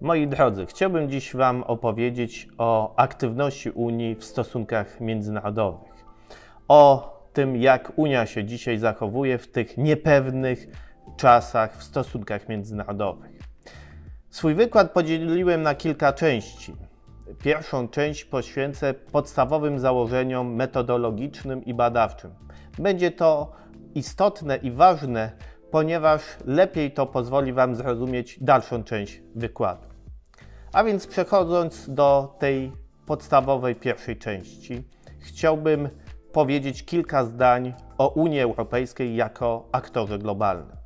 Moi drodzy, chciałbym dziś Wam opowiedzieć o aktywności Unii w stosunkach międzynarodowych. O tym, jak Unia się dzisiaj zachowuje w tych niepewnych czasach w stosunkach międzynarodowych. Swój wykład podzieliłem na kilka części. Pierwszą część poświęcę podstawowym założeniom metodologicznym i badawczym. Będzie to istotne i ważne, ponieważ lepiej to pozwoli Wam zrozumieć dalszą część wykładu. A więc przechodząc do tej podstawowej pierwszej części, chciałbym powiedzieć kilka zdań o Unii Europejskiej jako aktorze globalnym.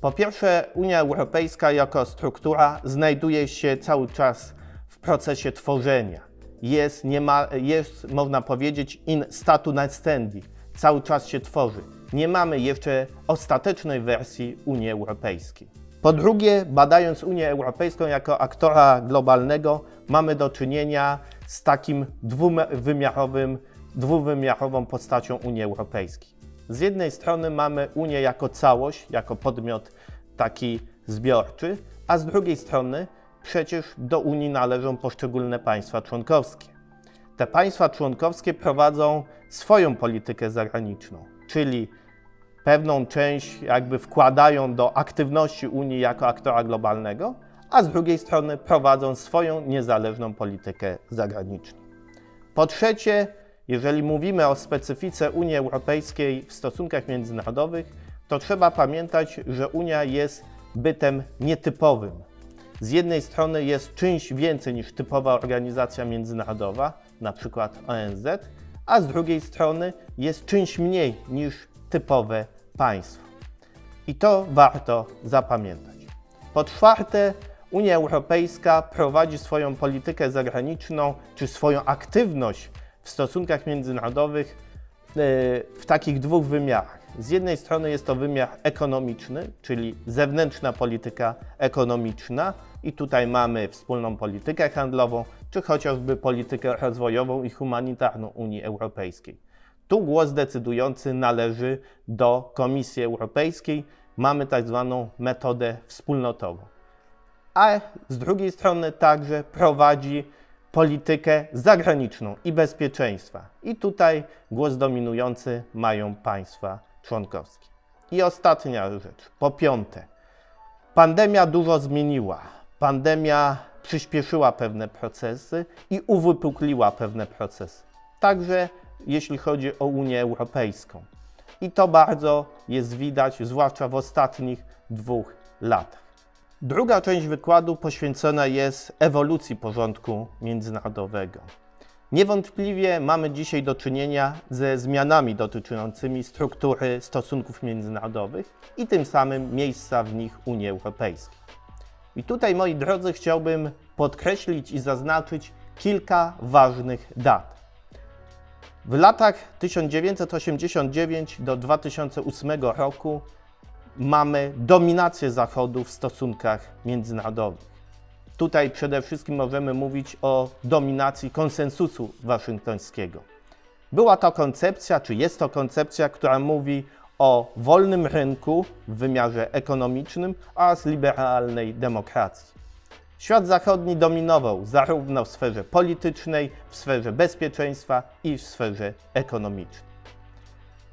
Po pierwsze, Unia Europejska jako struktura znajduje się cały czas w procesie tworzenia. Jest, nie ma, jest można powiedzieć, in statu nascendi. Cały czas się tworzy. Nie mamy jeszcze ostatecznej wersji Unii Europejskiej. Po drugie, badając Unię Europejską jako aktora globalnego, mamy do czynienia z takim dwuwymiarowym, dwuwymiarową postacią Unii Europejskiej. Z jednej strony mamy Unię jako całość, jako podmiot taki zbiorczy, a z drugiej strony przecież do Unii należą poszczególne państwa członkowskie. Te państwa członkowskie prowadzą swoją politykę zagraniczną, czyli pewną część jakby wkładają do aktywności Unii jako aktora globalnego, a z drugiej strony prowadzą swoją niezależną politykę zagraniczną. Po trzecie, jeżeli mówimy o specyfice Unii Europejskiej w stosunkach międzynarodowych, to trzeba pamiętać, że Unia jest bytem nietypowym. Z jednej strony jest czymś więcej niż typowa organizacja międzynarodowa, na przykład ONZ, a z drugiej strony jest czymś mniej niż typowe państwo. I to warto zapamiętać. Po czwarte, Unia Europejska prowadzi swoją politykę zagraniczną czy swoją aktywność w stosunkach międzynarodowych e, w takich dwóch wymiarach. Z jednej strony jest to wymiar ekonomiczny, czyli zewnętrzna polityka ekonomiczna, i tutaj mamy wspólną politykę handlową, czy chociażby politykę rozwojową i humanitarną Unii Europejskiej. Tu głos decydujący należy do Komisji Europejskiej. Mamy tak zwaną metodę wspólnotową. A z drugiej strony także prowadzi politykę zagraniczną i bezpieczeństwa. I tutaj głos dominujący mają państwa członkowskie. I ostatnia rzecz, po piąte. Pandemia dużo zmieniła. Pandemia przyspieszyła pewne procesy i uwypukliła pewne procesy. Także jeśli chodzi o Unię Europejską. I to bardzo jest widać, zwłaszcza w ostatnich dwóch latach. Druga część wykładu poświęcona jest ewolucji porządku międzynarodowego. Niewątpliwie mamy dzisiaj do czynienia ze zmianami dotyczącymi struktury stosunków międzynarodowych i tym samym miejsca w nich Unii Europejskiej. I tutaj, moi drodzy, chciałbym podkreślić i zaznaczyć kilka ważnych dat. W latach 1989 do 2008 roku mamy dominację Zachodu w stosunkach międzynarodowych. Tutaj przede wszystkim możemy mówić o dominacji konsensusu waszyngtońskiego. Była to koncepcja, czy jest to koncepcja, która mówi o wolnym rynku w wymiarze ekonomicznym oraz liberalnej demokracji. Świat zachodni dominował zarówno w sferze politycznej, w sferze bezpieczeństwa i w sferze ekonomicznej.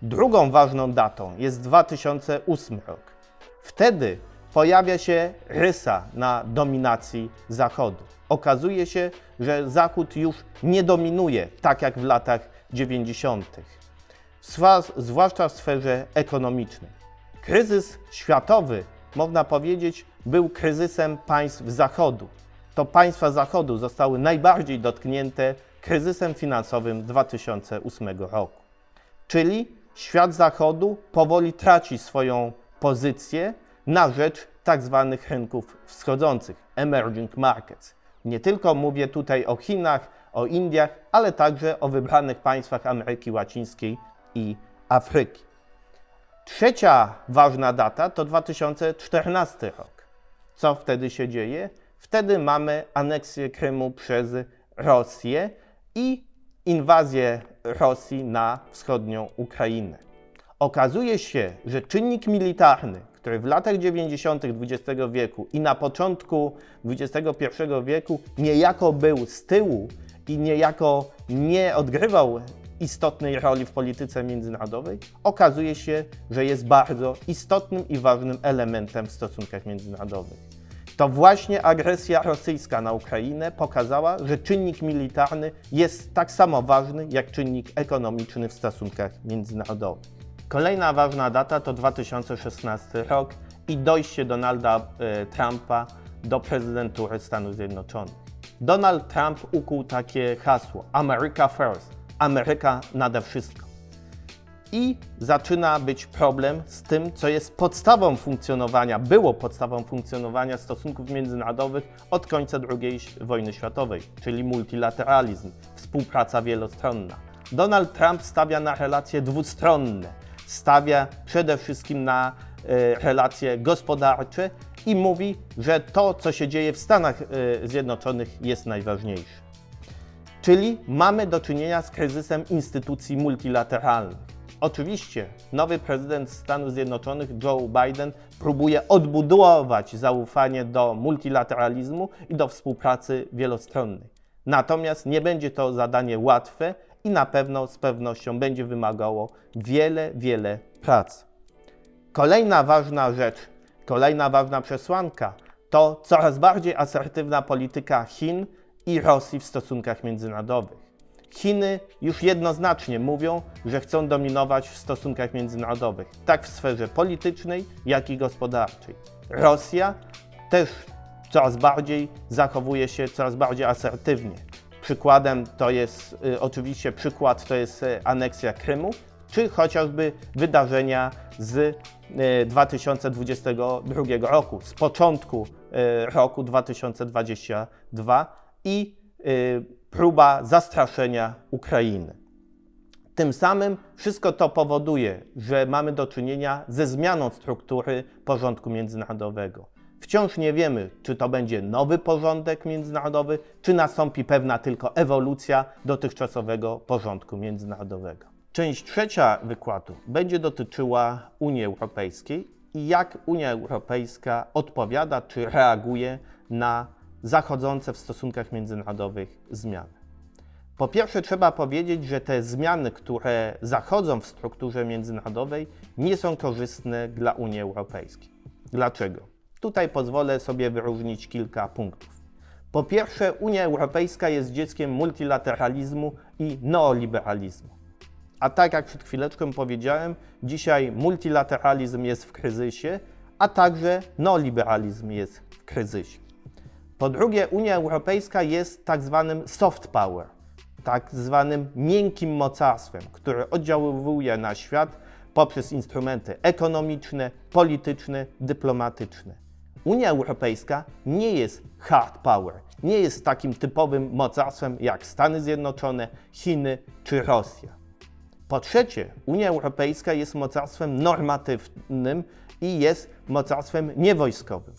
Drugą ważną datą jest 2008 rok. Wtedy pojawia się rysa na dominacji Zachodu. Okazuje się, że Zachód już nie dominuje tak jak w latach 90., zwłaszcza w sferze ekonomicznej. Kryzys światowy, można powiedzieć, był kryzysem państw Zachodu. To państwa Zachodu zostały najbardziej dotknięte kryzysem finansowym 2008 roku. Czyli świat Zachodu powoli traci swoją pozycję na rzecz tak zwanych rynków wschodzących, emerging markets. Nie tylko mówię tutaj o Chinach, o Indiach, ale także o wybranych państwach Ameryki Łacińskiej i Afryki. Trzecia ważna data to 2014 rok. Co wtedy się dzieje? Wtedy mamy aneksję Krymu przez Rosję i inwazję Rosji na wschodnią Ukrainę. Okazuje się, że czynnik militarny, który w latach 90. XX wieku i na początku XXI wieku niejako był z tyłu i niejako nie odgrywał istotnej roli w polityce międzynarodowej, okazuje się, że jest bardzo istotnym i ważnym elementem w stosunkach międzynarodowych. To właśnie agresja rosyjska na Ukrainę pokazała, że czynnik militarny jest tak samo ważny jak czynnik ekonomiczny w stosunkach międzynarodowych. Kolejna ważna data to 2016 rok i dojście Donalda e, Trumpa do prezydentury Stanów Zjednoczonych. Donald Trump ukuł takie hasło: America First, Ameryka nade wszystko. I zaczyna być problem z tym, co jest podstawą funkcjonowania, było podstawą funkcjonowania stosunków międzynarodowych od końca II wojny światowej, czyli multilateralizm, współpraca wielostronna. Donald Trump stawia na relacje dwustronne, stawia przede wszystkim na e, relacje gospodarcze i mówi, że to, co się dzieje w Stanach e, Zjednoczonych, jest najważniejsze. Czyli mamy do czynienia z kryzysem instytucji multilateralnych. Oczywiście nowy prezydent Stanów Zjednoczonych Joe Biden próbuje odbudować zaufanie do multilateralizmu i do współpracy wielostronnej. Natomiast nie będzie to zadanie łatwe i na pewno z pewnością będzie wymagało wiele, wiele pracy. Kolejna ważna rzecz, kolejna ważna przesłanka to coraz bardziej asertywna polityka Chin i Rosji w stosunkach międzynarodowych. Chiny już jednoznacznie mówią, że chcą dominować w stosunkach międzynarodowych, tak w sferze politycznej, jak i gospodarczej. Rosja też coraz bardziej zachowuje się coraz bardziej asertywnie. Przykładem to jest y, oczywiście przykład to jest y, aneksja Krymu, czy chociażby wydarzenia z y, 2022 roku, z początku y, roku 2022 i y, próba zastraszenia Ukrainy. Tym samym wszystko to powoduje, że mamy do czynienia ze zmianą struktury porządku międzynarodowego. Wciąż nie wiemy, czy to będzie nowy porządek międzynarodowy, czy nastąpi pewna tylko ewolucja dotychczasowego porządku międzynarodowego. Część trzecia wykładu będzie dotyczyła Unii Europejskiej i jak Unia Europejska odpowiada czy reaguje na zachodzące w stosunkach międzynarodowych zmiany. Po pierwsze, trzeba powiedzieć, że te zmiany, które zachodzą w strukturze międzynarodowej, nie są korzystne dla Unii Europejskiej. Dlaczego? Tutaj pozwolę sobie wyróżnić kilka punktów. Po pierwsze, Unia Europejska jest dzieckiem multilateralizmu i neoliberalizmu. A tak jak przed chwileczką powiedziałem, dzisiaj multilateralizm jest w kryzysie, a także neoliberalizm jest w kryzysie. Po drugie, Unia Europejska jest tak zwanym soft power, tak zwanym miękkim mocarstwem, które oddziaływuje na świat poprzez instrumenty ekonomiczne, polityczne, dyplomatyczne. Unia Europejska nie jest hard power, nie jest takim typowym mocarstwem jak Stany Zjednoczone, Chiny czy Rosja. Po trzecie, Unia Europejska jest mocarstwem normatywnym i jest mocarstwem niewojskowym.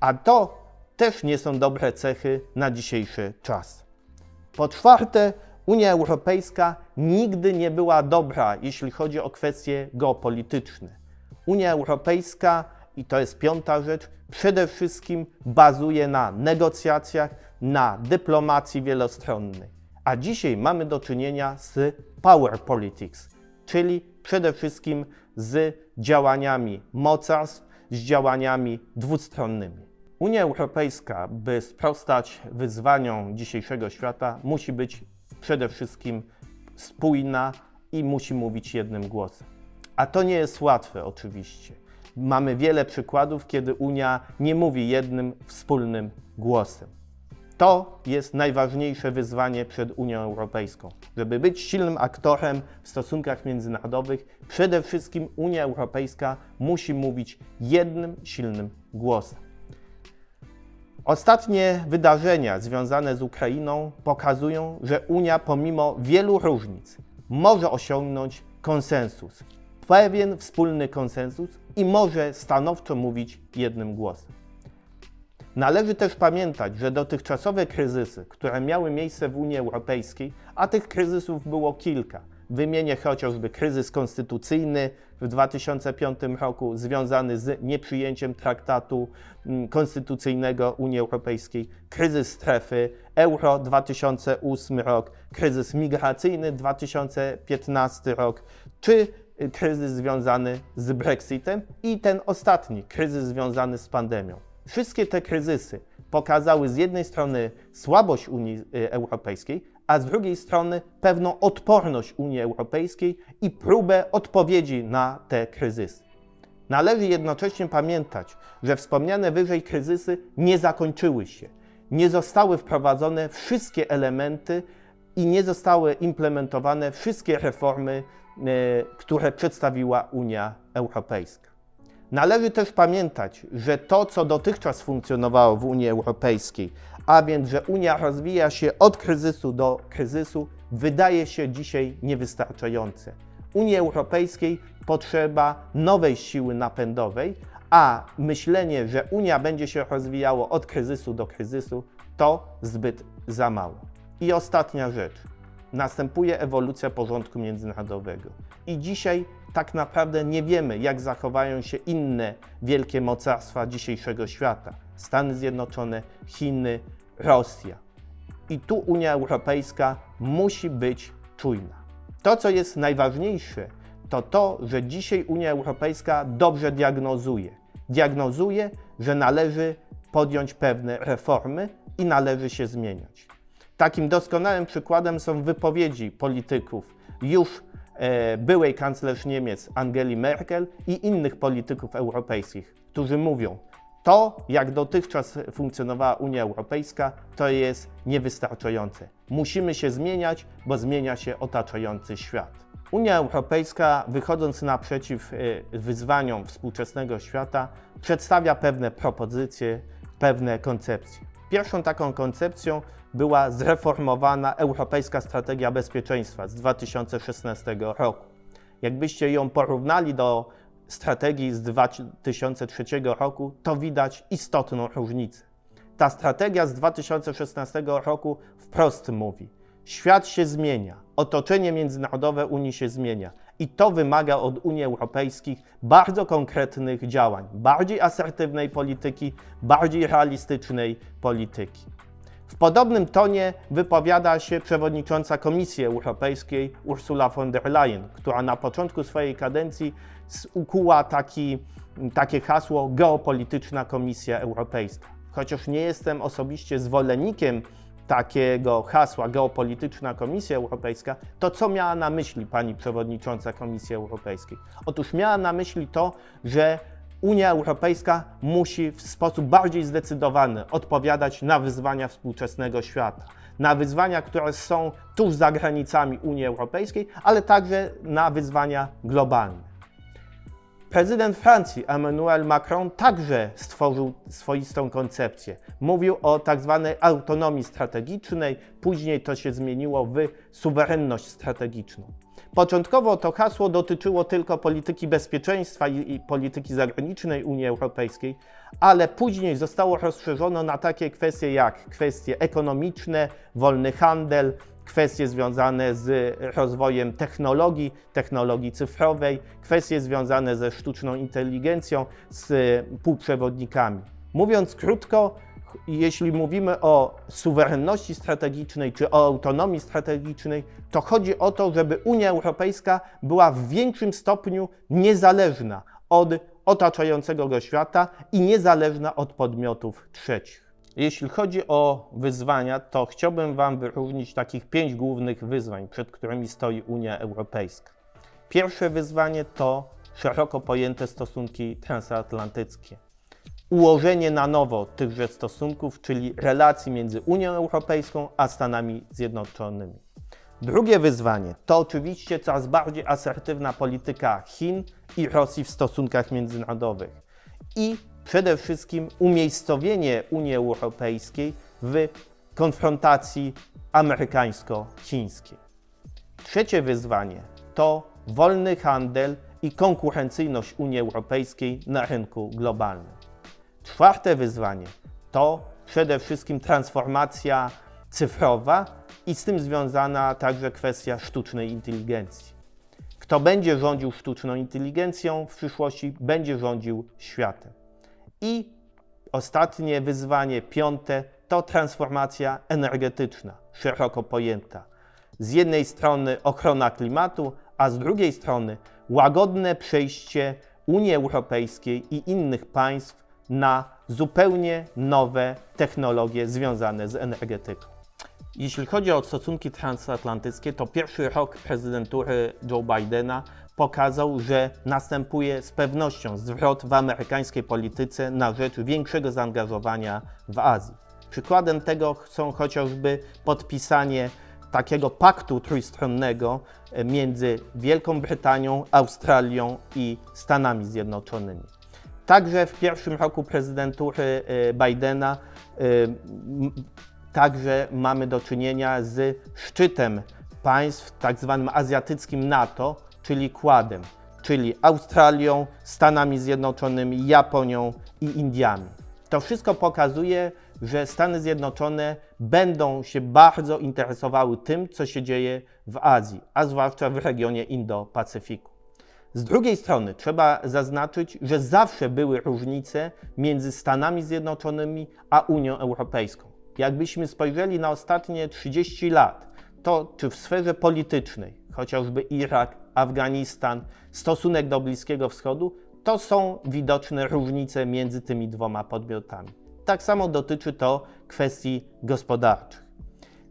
A to też nie są dobre cechy na dzisiejszy czas. Po czwarte, Unia Europejska nigdy nie była dobra, jeśli chodzi o kwestie geopolityczne. Unia Europejska, i to jest piąta rzecz, przede wszystkim bazuje na negocjacjach, na dyplomacji wielostronnej. A dzisiaj mamy do czynienia z power politics, czyli przede wszystkim z działaniami mocarstw, z działaniami dwustronnymi. Unia Europejska, by sprostać wyzwaniom dzisiejszego świata, musi być przede wszystkim spójna i musi mówić jednym głosem. A to nie jest łatwe, oczywiście. Mamy wiele przykładów, kiedy Unia nie mówi jednym wspólnym głosem. To jest najważniejsze wyzwanie przed Unią Europejską. Żeby być silnym aktorem w stosunkach międzynarodowych, przede wszystkim Unia Europejska musi mówić jednym silnym głosem. Ostatnie wydarzenia związane z Ukrainą pokazują, że Unia pomimo wielu różnic może osiągnąć konsensus, pewien wspólny konsensus i może stanowczo mówić jednym głosem. Należy też pamiętać, że dotychczasowe kryzysy, które miały miejsce w Unii Europejskiej, a tych kryzysów było kilka. Wymienię chociażby kryzys konstytucyjny w 2005 roku związany z nieprzyjęciem traktatu mm, konstytucyjnego Unii Europejskiej, kryzys strefy euro 2008 rok, kryzys migracyjny 2015 rok, czy kryzys związany z Brexitem i ten ostatni, kryzys związany z pandemią. Wszystkie te kryzysy pokazały z jednej strony słabość Unii y, Europejskiej, a z drugiej strony pewną odporność Unii Europejskiej i próbę odpowiedzi na te kryzysy. Należy jednocześnie pamiętać, że wspomniane wyżej kryzysy nie zakończyły się. Nie zostały wprowadzone wszystkie elementy i nie zostały implementowane wszystkie reformy, które przedstawiła Unia Europejska. Należy też pamiętać, że to, co dotychczas funkcjonowało w Unii Europejskiej, a więc, że Unia rozwija się od kryzysu do kryzysu, wydaje się dzisiaj niewystarczające. Unii Europejskiej potrzeba nowej siły napędowej, a myślenie, że Unia będzie się rozwijała od kryzysu do kryzysu, to zbyt za mało. I ostatnia rzecz. Następuje ewolucja porządku międzynarodowego. I dzisiaj tak naprawdę nie wiemy, jak zachowają się inne wielkie mocarstwa dzisiejszego świata. Stany Zjednoczone, Chiny, Rosja. I tu Unia Europejska musi być czujna. To, co jest najważniejsze, to to, że dzisiaj Unia Europejska dobrze diagnozuje. Diagnozuje, że należy podjąć pewne reformy i należy się zmieniać. Takim doskonałym przykładem są wypowiedzi polityków już e, byłej kanclerz Niemiec Angeli Merkel i innych polityków europejskich, którzy mówią, to, jak dotychczas funkcjonowała Unia Europejska, to jest niewystarczające. Musimy się zmieniać, bo zmienia się otaczający świat. Unia Europejska, wychodząc naprzeciw e, wyzwaniom współczesnego świata, przedstawia pewne propozycje, pewne koncepcje. Pierwszą taką koncepcją była zreformowana Europejska Strategia Bezpieczeństwa z 2016 roku. Jakbyście ją porównali do strategii z 2003 roku, to widać istotną różnicę. Ta strategia z 2016 roku wprost mówi: świat się zmienia, otoczenie międzynarodowe Unii się zmienia i to wymaga od Unii Europejskiej bardzo konkretnych działań, bardziej asertywnej polityki, bardziej realistycznej polityki. W podobnym tonie wypowiada się przewodnicząca Komisji Europejskiej Ursula von der Leyen, która na początku swojej kadencji ukuła taki, takie hasło geopolityczna Komisja Europejska. Chociaż nie jestem osobiście zwolennikiem takiego hasła geopolityczna Komisja Europejska, to co miała na myśli pani przewodnicząca Komisji Europejskiej? Otóż miała na myśli to, że Unia Europejska musi w sposób bardziej zdecydowany odpowiadać na wyzwania współczesnego świata, na wyzwania, które są tuż za granicami Unii Europejskiej, ale także na wyzwania globalne. Prezydent Francji Emmanuel Macron także stworzył swoistą koncepcję. Mówił o tak zwanej autonomii strategicznej, później to się zmieniło w suwerenność strategiczną. Początkowo to hasło dotyczyło tylko polityki bezpieczeństwa i, polityki zagranicznej Unii Europejskiej, ale później zostało rozszerzone na takie kwestie jak kwestie ekonomiczne, wolny handel, kwestie związane z rozwojem technologii, technologii cyfrowej, kwestie związane ze sztuczną inteligencją, z półprzewodnikami. Mówiąc krótko, jeśli mówimy o suwerenności strategicznej czy o autonomii strategicznej, to chodzi o to, żeby Unia Europejska była w większym stopniu niezależna od otaczającego go świata i niezależna od podmiotów trzecich. Jeśli chodzi o wyzwania, to chciałbym Wam wyróżnić takich pięć głównych wyzwań, przed którymi stoi Unia Europejska. Pierwsze wyzwanie to szeroko pojęte stosunki transatlantyckie ułożenie na nowo tychże stosunków, czyli relacji między Unią Europejską a Stanami Zjednoczonymi. Drugie wyzwanie to oczywiście coraz bardziej asertywna polityka Chin i Rosji w stosunkach międzynarodowych i przede wszystkim umiejscowienie Unii Europejskiej w konfrontacji amerykańsko-chińskiej. Trzecie wyzwanie to wolny handel i konkurencyjność Unii Europejskiej na rynku globalnym. Czwarte wyzwanie to przede wszystkim transformacja cyfrowa i z tym związana także kwestia sztucznej inteligencji. Kto będzie rządził sztuczną inteligencją w przyszłości, będzie rządził światem. I ostatnie wyzwanie, piąte, to transformacja energetyczna, szeroko pojęta. Z jednej strony ochrona klimatu, a z drugiej strony łagodne przejście Unii Europejskiej i innych państw na zupełnie nowe technologie związane z energetyką. Jeśli chodzi o stosunki transatlantyckie, to pierwszy rok prezydentury Joe Bidena pokazał, że następuje z pewnością zwrot w amerykańskiej polityce na rzecz większego zaangażowania w Azji. Przykładem tego są chociażby podpisanie takiego paktu trójstronnego e, między Wielką Brytanią, Australią i Stanami Zjednoczonymi. Także w pierwszym roku prezydentury e, Bidena e, także mamy do czynienia z szczytem państw tak zwanym azjatyckim NATO, czyli Kładem, czyli Australią, Stanami Zjednoczonymi, Japonią i Indiami. To wszystko pokazuje, że Stany Zjednoczone będą się bardzo interesowały tym, co się dzieje w Azji, a zwłaszcza w regionie Indo-Pacyfiku. Z drugiej strony trzeba zaznaczyć, że zawsze były różnice między Stanami Zjednoczonymi a Unią Europejską. Jakbyśmy spojrzeli na ostatnie 30 lat, to czy w sferze politycznej, chociażby Irak, Afganistan, stosunek do Bliskiego Wschodu, to są widoczne różnice między tymi dwoma podmiotami. Tak samo dotyczy to kwestii gospodarczych.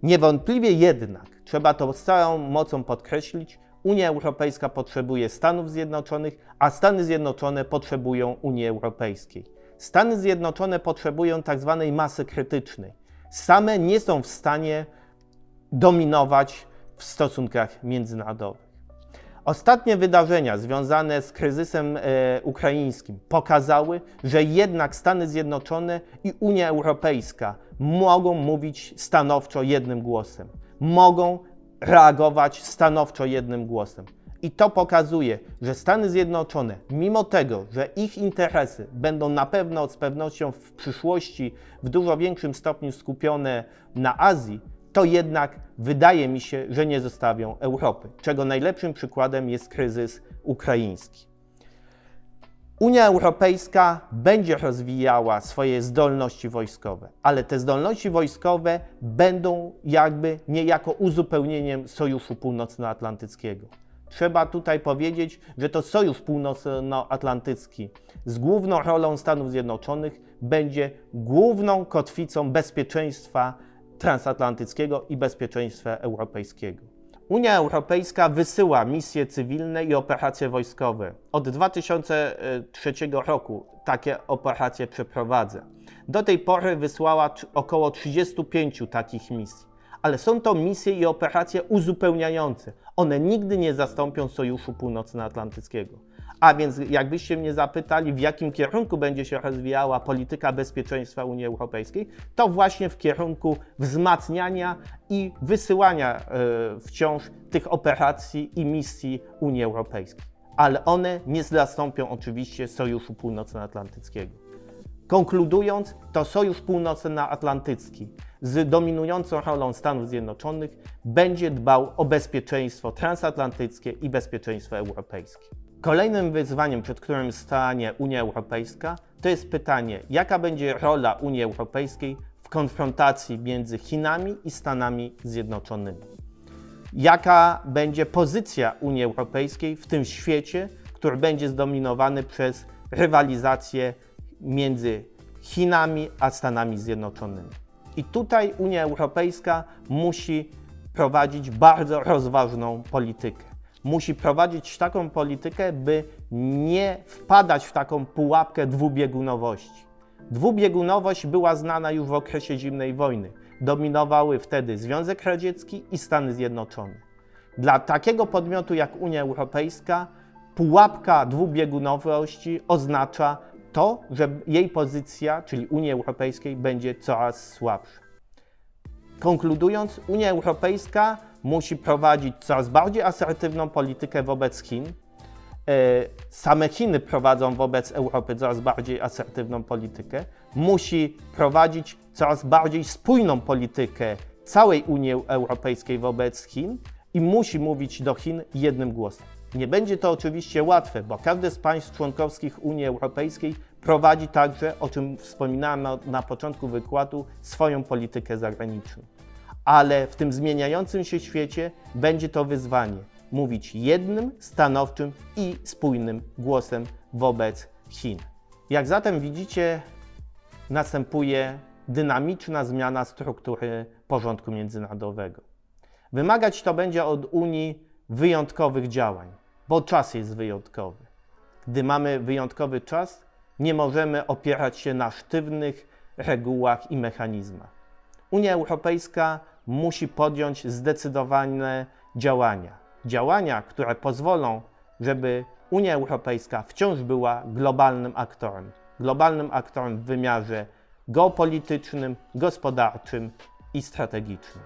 Niewątpliwie jednak, trzeba to z całą mocą podkreślić, Unia Europejska potrzebuje Stanów Zjednoczonych, a Stany Zjednoczone potrzebują Unii Europejskiej. Stany Zjednoczone potrzebują tak zwanej masy krytycznej. Same nie są w stanie dominować w stosunkach międzynarodowych. Ostatnie wydarzenia związane z kryzysem e, ukraińskim pokazały, że jednak Stany Zjednoczone i Unia Europejska mogą mówić stanowczo jednym głosem, mogą reagować stanowczo jednym głosem. I to pokazuje, że Stany Zjednoczone, mimo tego, że ich interesy będą na pewno z pewnością w przyszłości w dużo większym stopniu skupione na Azji, to jednak wydaje mi się, że nie zostawią Europy, czego najlepszym przykładem jest kryzys ukraiński. Unia Europejska będzie rozwijała swoje zdolności wojskowe, ale te zdolności wojskowe będą jakby niejako uzupełnieniem Sojuszu Północnoatlantyckiego. Trzeba tutaj powiedzieć, że to Sojusz Północnoatlantycki z główną rolą Stanów Zjednoczonych będzie główną kotwicą bezpieczeństwa transatlantyckiego i bezpieczeństwa europejskiego. Unia Europejska wysyła misje cywilne i operacje wojskowe. Od 2003 roku takie operacje przeprowadza. Do tej pory wysłała około 35 takich misji. Ale są to misje i operacje uzupełniające. One nigdy nie zastąpią Sojuszu Północnoatlantyckiego. A więc, jakbyście mnie zapytali, w jakim kierunku będzie się rozwijała polityka bezpieczeństwa Unii Europejskiej, to właśnie w kierunku wzmacniania i wysyłania e, wciąż tych operacji i misji Unii Europejskiej. Ale one nie zastąpią oczywiście Sojuszu Północnoatlantyckiego. Konkludując, to Sojusz Północnoatlantycki z dominującą rolą Stanów Zjednoczonych będzie dbał o bezpieczeństwo transatlantyckie i bezpieczeństwo europejskie. Kolejnym wyzwaniem, przed którym stanie Unia Europejska, to jest pytanie, jaka będzie rola Unii Europejskiej w konfrontacji między Chinami i Stanami Zjednoczonymi. Jaka będzie pozycja Unii Europejskiej w tym świecie, który będzie zdominowany przez rywalizację między Chinami a Stanami Zjednoczonymi. I tutaj Unia Europejska musi prowadzić bardzo rozważną politykę musi prowadzić taką politykę, by nie wpadać w taką pułapkę dwubiegunowości. Dwubiegunowość była znana już w okresie zimnej wojny. Dominowały wtedy Związek Radziecki i Stany Zjednoczone. Dla takiego podmiotu jak Unia Europejska pułapka dwubiegunowości oznacza to, że jej pozycja, czyli Unii Europejskiej, będzie coraz słabsza. Konkludując, Unia Europejska musi prowadzić coraz bardziej asertywną politykę wobec Chin. E, same Chiny prowadzą wobec Europy coraz bardziej asertywną politykę. Musi prowadzić coraz bardziej spójną politykę całej Unii Europejskiej wobec Chin i musi mówić do Chin jednym głosem. Nie będzie to oczywiście łatwe, bo każde z państw członkowskich Unii Europejskiej prowadzi także, o czym wspominałem na, na początku wykładu, swoją politykę zagraniczną. Ale w tym zmieniającym się świecie będzie to wyzwanie mówić jednym, stanowczym i spójnym głosem wobec Chin. Jak zatem widzicie, następuje dynamiczna zmiana struktury porządku międzynarodowego. Wymagać to będzie od Unii wyjątkowych działań, bo czas jest wyjątkowy. Gdy mamy wyjątkowy czas, nie możemy opierać się na sztywnych regułach i mechanizmach. Unia Europejska musi podjąć zdecydowane działania. Działania, które pozwolą, żeby Unia Europejska wciąż była globalnym aktorem. Globalnym aktorem w wymiarze geopolitycznym, gospodarczym i strategicznym.